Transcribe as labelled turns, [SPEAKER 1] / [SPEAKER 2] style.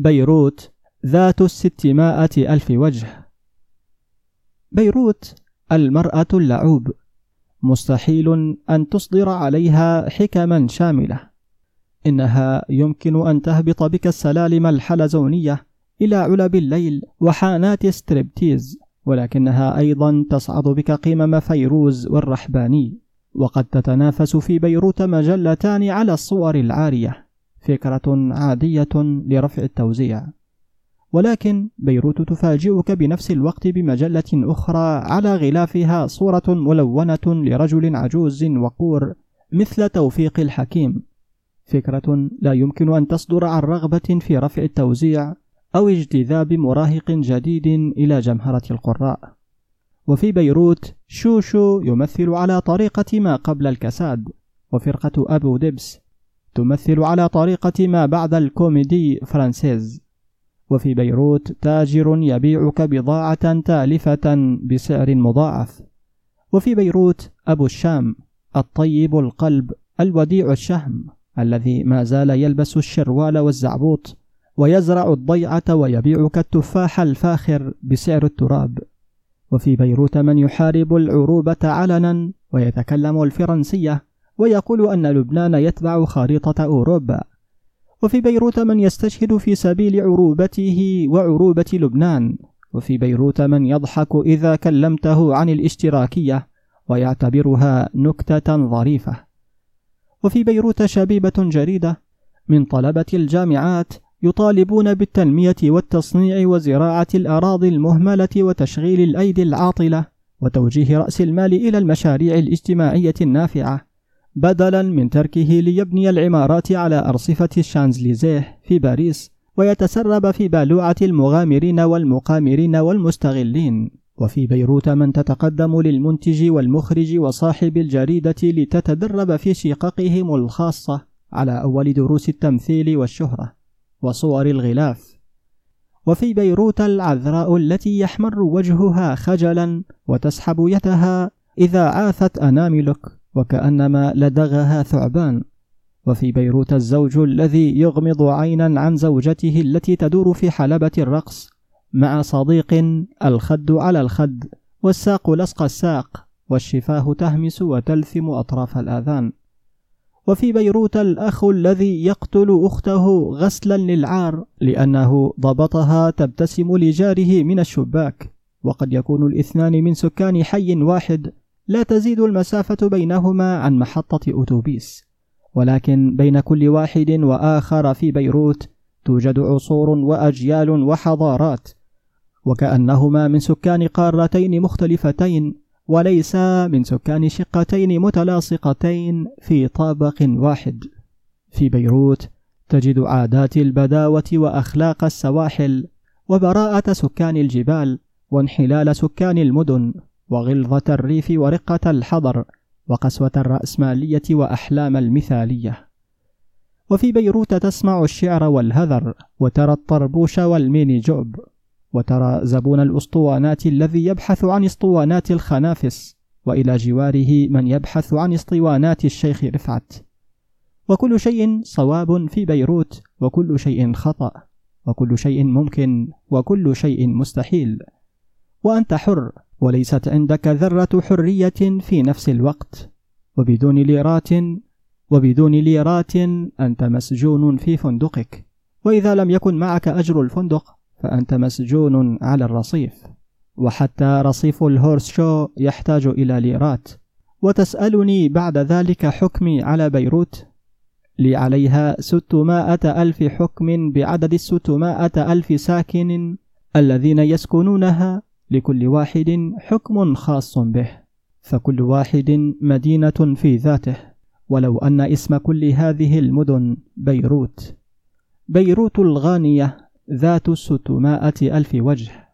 [SPEAKER 1] بيروت ذات الستمائة ألف وجه. بيروت المرأة اللعوب. مستحيل أن تصدر عليها حكما شاملة. إنها يمكن أن تهبط بك السلالم الحلزونية إلى علب الليل وحانات ستريبتيز ولكنها أيضا تصعد بك قمم فيروز والرحباني. وقد تتنافس في بيروت مجلتان على الصور العارية. فكرة عادية لرفع التوزيع. ولكن بيروت تفاجئك بنفس الوقت بمجلة أخرى على غلافها صورة ملونة لرجل عجوز وقور مثل توفيق الحكيم. فكرة لا يمكن أن تصدر عن رغبة في رفع التوزيع أو اجتذاب مراهق جديد إلى جمهرة القراء. وفي بيروت شوشو يمثل على طريقة ما قبل الكساد. وفرقة أبو دبس تمثل على طريقة ما بعد ال Comédie Française. وفي بيروت تاجر يبيعك بضاعة تالفة بسعر مضاعف. وفي بيروت أبو الشام الطيب القلب الوديع الشهم الذي ما زال يلبس الشروال والزعبوط ويزرع الضيعة ويبيعك التفاح الفاخر بسعر التراب. وفي بيروت من يحارب العروبة علنا ويتكلم الفرنسية ويقول أن لبنان يتبع خريطة أوروبا. وفي بيروت من يستشهد في سبيل عروبته وعروبة لبنان. وفي بيروت من يضحك إذا كلمته عن الاشتراكية ويعتبرها نكتة ظريفة. وفي بيروت شبيبة جريدة من طلبة الجامعات يطالبون بالتنمية والتصنيع وزراعة الأراضي المهملة وتشغيل الأيدي العاطلة وتوجيه رأس المال إلى المشاريع الاجتماعية النافعة. بدلا من تركه ليبني العمارات على أرصفة الشانزليزيه في باريس ويتسرب في بالوعة المغامرين والمقامرين والمستغلين. وفي بيروت من تتقدم للمنتج والمخرج وصاحب الجريدة لتتدرب في شققهم الخاصة على أول دروس التمثيل والشهرة وصور الغلاف. وفي بيروت العذراء التي يحمر وجهها خجلا وتسحب يدها إذا عاثت أناملك وكأنما لدغها ثعبان. وفي بيروت الزوج الذي يغمض عينا عن زوجته التي تدور في حلبة الرقص مع صديق الخد على الخد والساق لصق الساق والشفاه تهمس وتلثم أطراف الآذان. وفي بيروت الأخ الذي يقتل أخته غسلا للعار لأنه ضبطها تبتسم لجاره من الشباك. وقد يكون الاثنان من سكان حي واحد لا تزيد المسافة بينهما عن محطة أتوبيس ولكن بين كل واحد وآخر في بيروت توجد عصور وأجيال وحضارات وكأنهما من سكان قارتين مختلفتين وليس من سكان شقتين متلاصقتين في طابق واحد. في بيروت تجد عادات البداوة وأخلاق السواحل وبراءة سكان الجبال وانحلال سكان المدن. وغلظة الريف ورقة الحضر وقسوة الرأسمالية وأحلام المثالية. وفي بيروت تسمع الشعر والهذر وترى الطربوش والميني جوب وترى زبون الأسطوانات الذي يبحث عن اسطوانات الخنافس وإلى جواره من يبحث عن اسطوانات الشيخ رفعت. وكل شيء صواب في بيروت وكل شيء خطأ وكل شيء ممكن وكل شيء مستحيل. وأنت حر وليست عندك ذرة حرية في نفس الوقت وبدون ليرات وبدون ليرات أنت مسجون في فندقك. وإذا لم يكن معك أجر الفندق فأنت مسجون على الرصيف. وحتى رصيف الهورس شو يحتاج إلى ليرات. وتسألني بعد ذلك حكمي على بيروت. لي عليها ستمائة ألف حكم بعدد الستمائة ألف ساكن الذين يسكنونها لكل واحد حكم خاص به فكل واحد مدينة في ذاته ولو أن اسم كل هذه المدن بيروت. بيروت الغانية ذات ستمائة ألف وجه.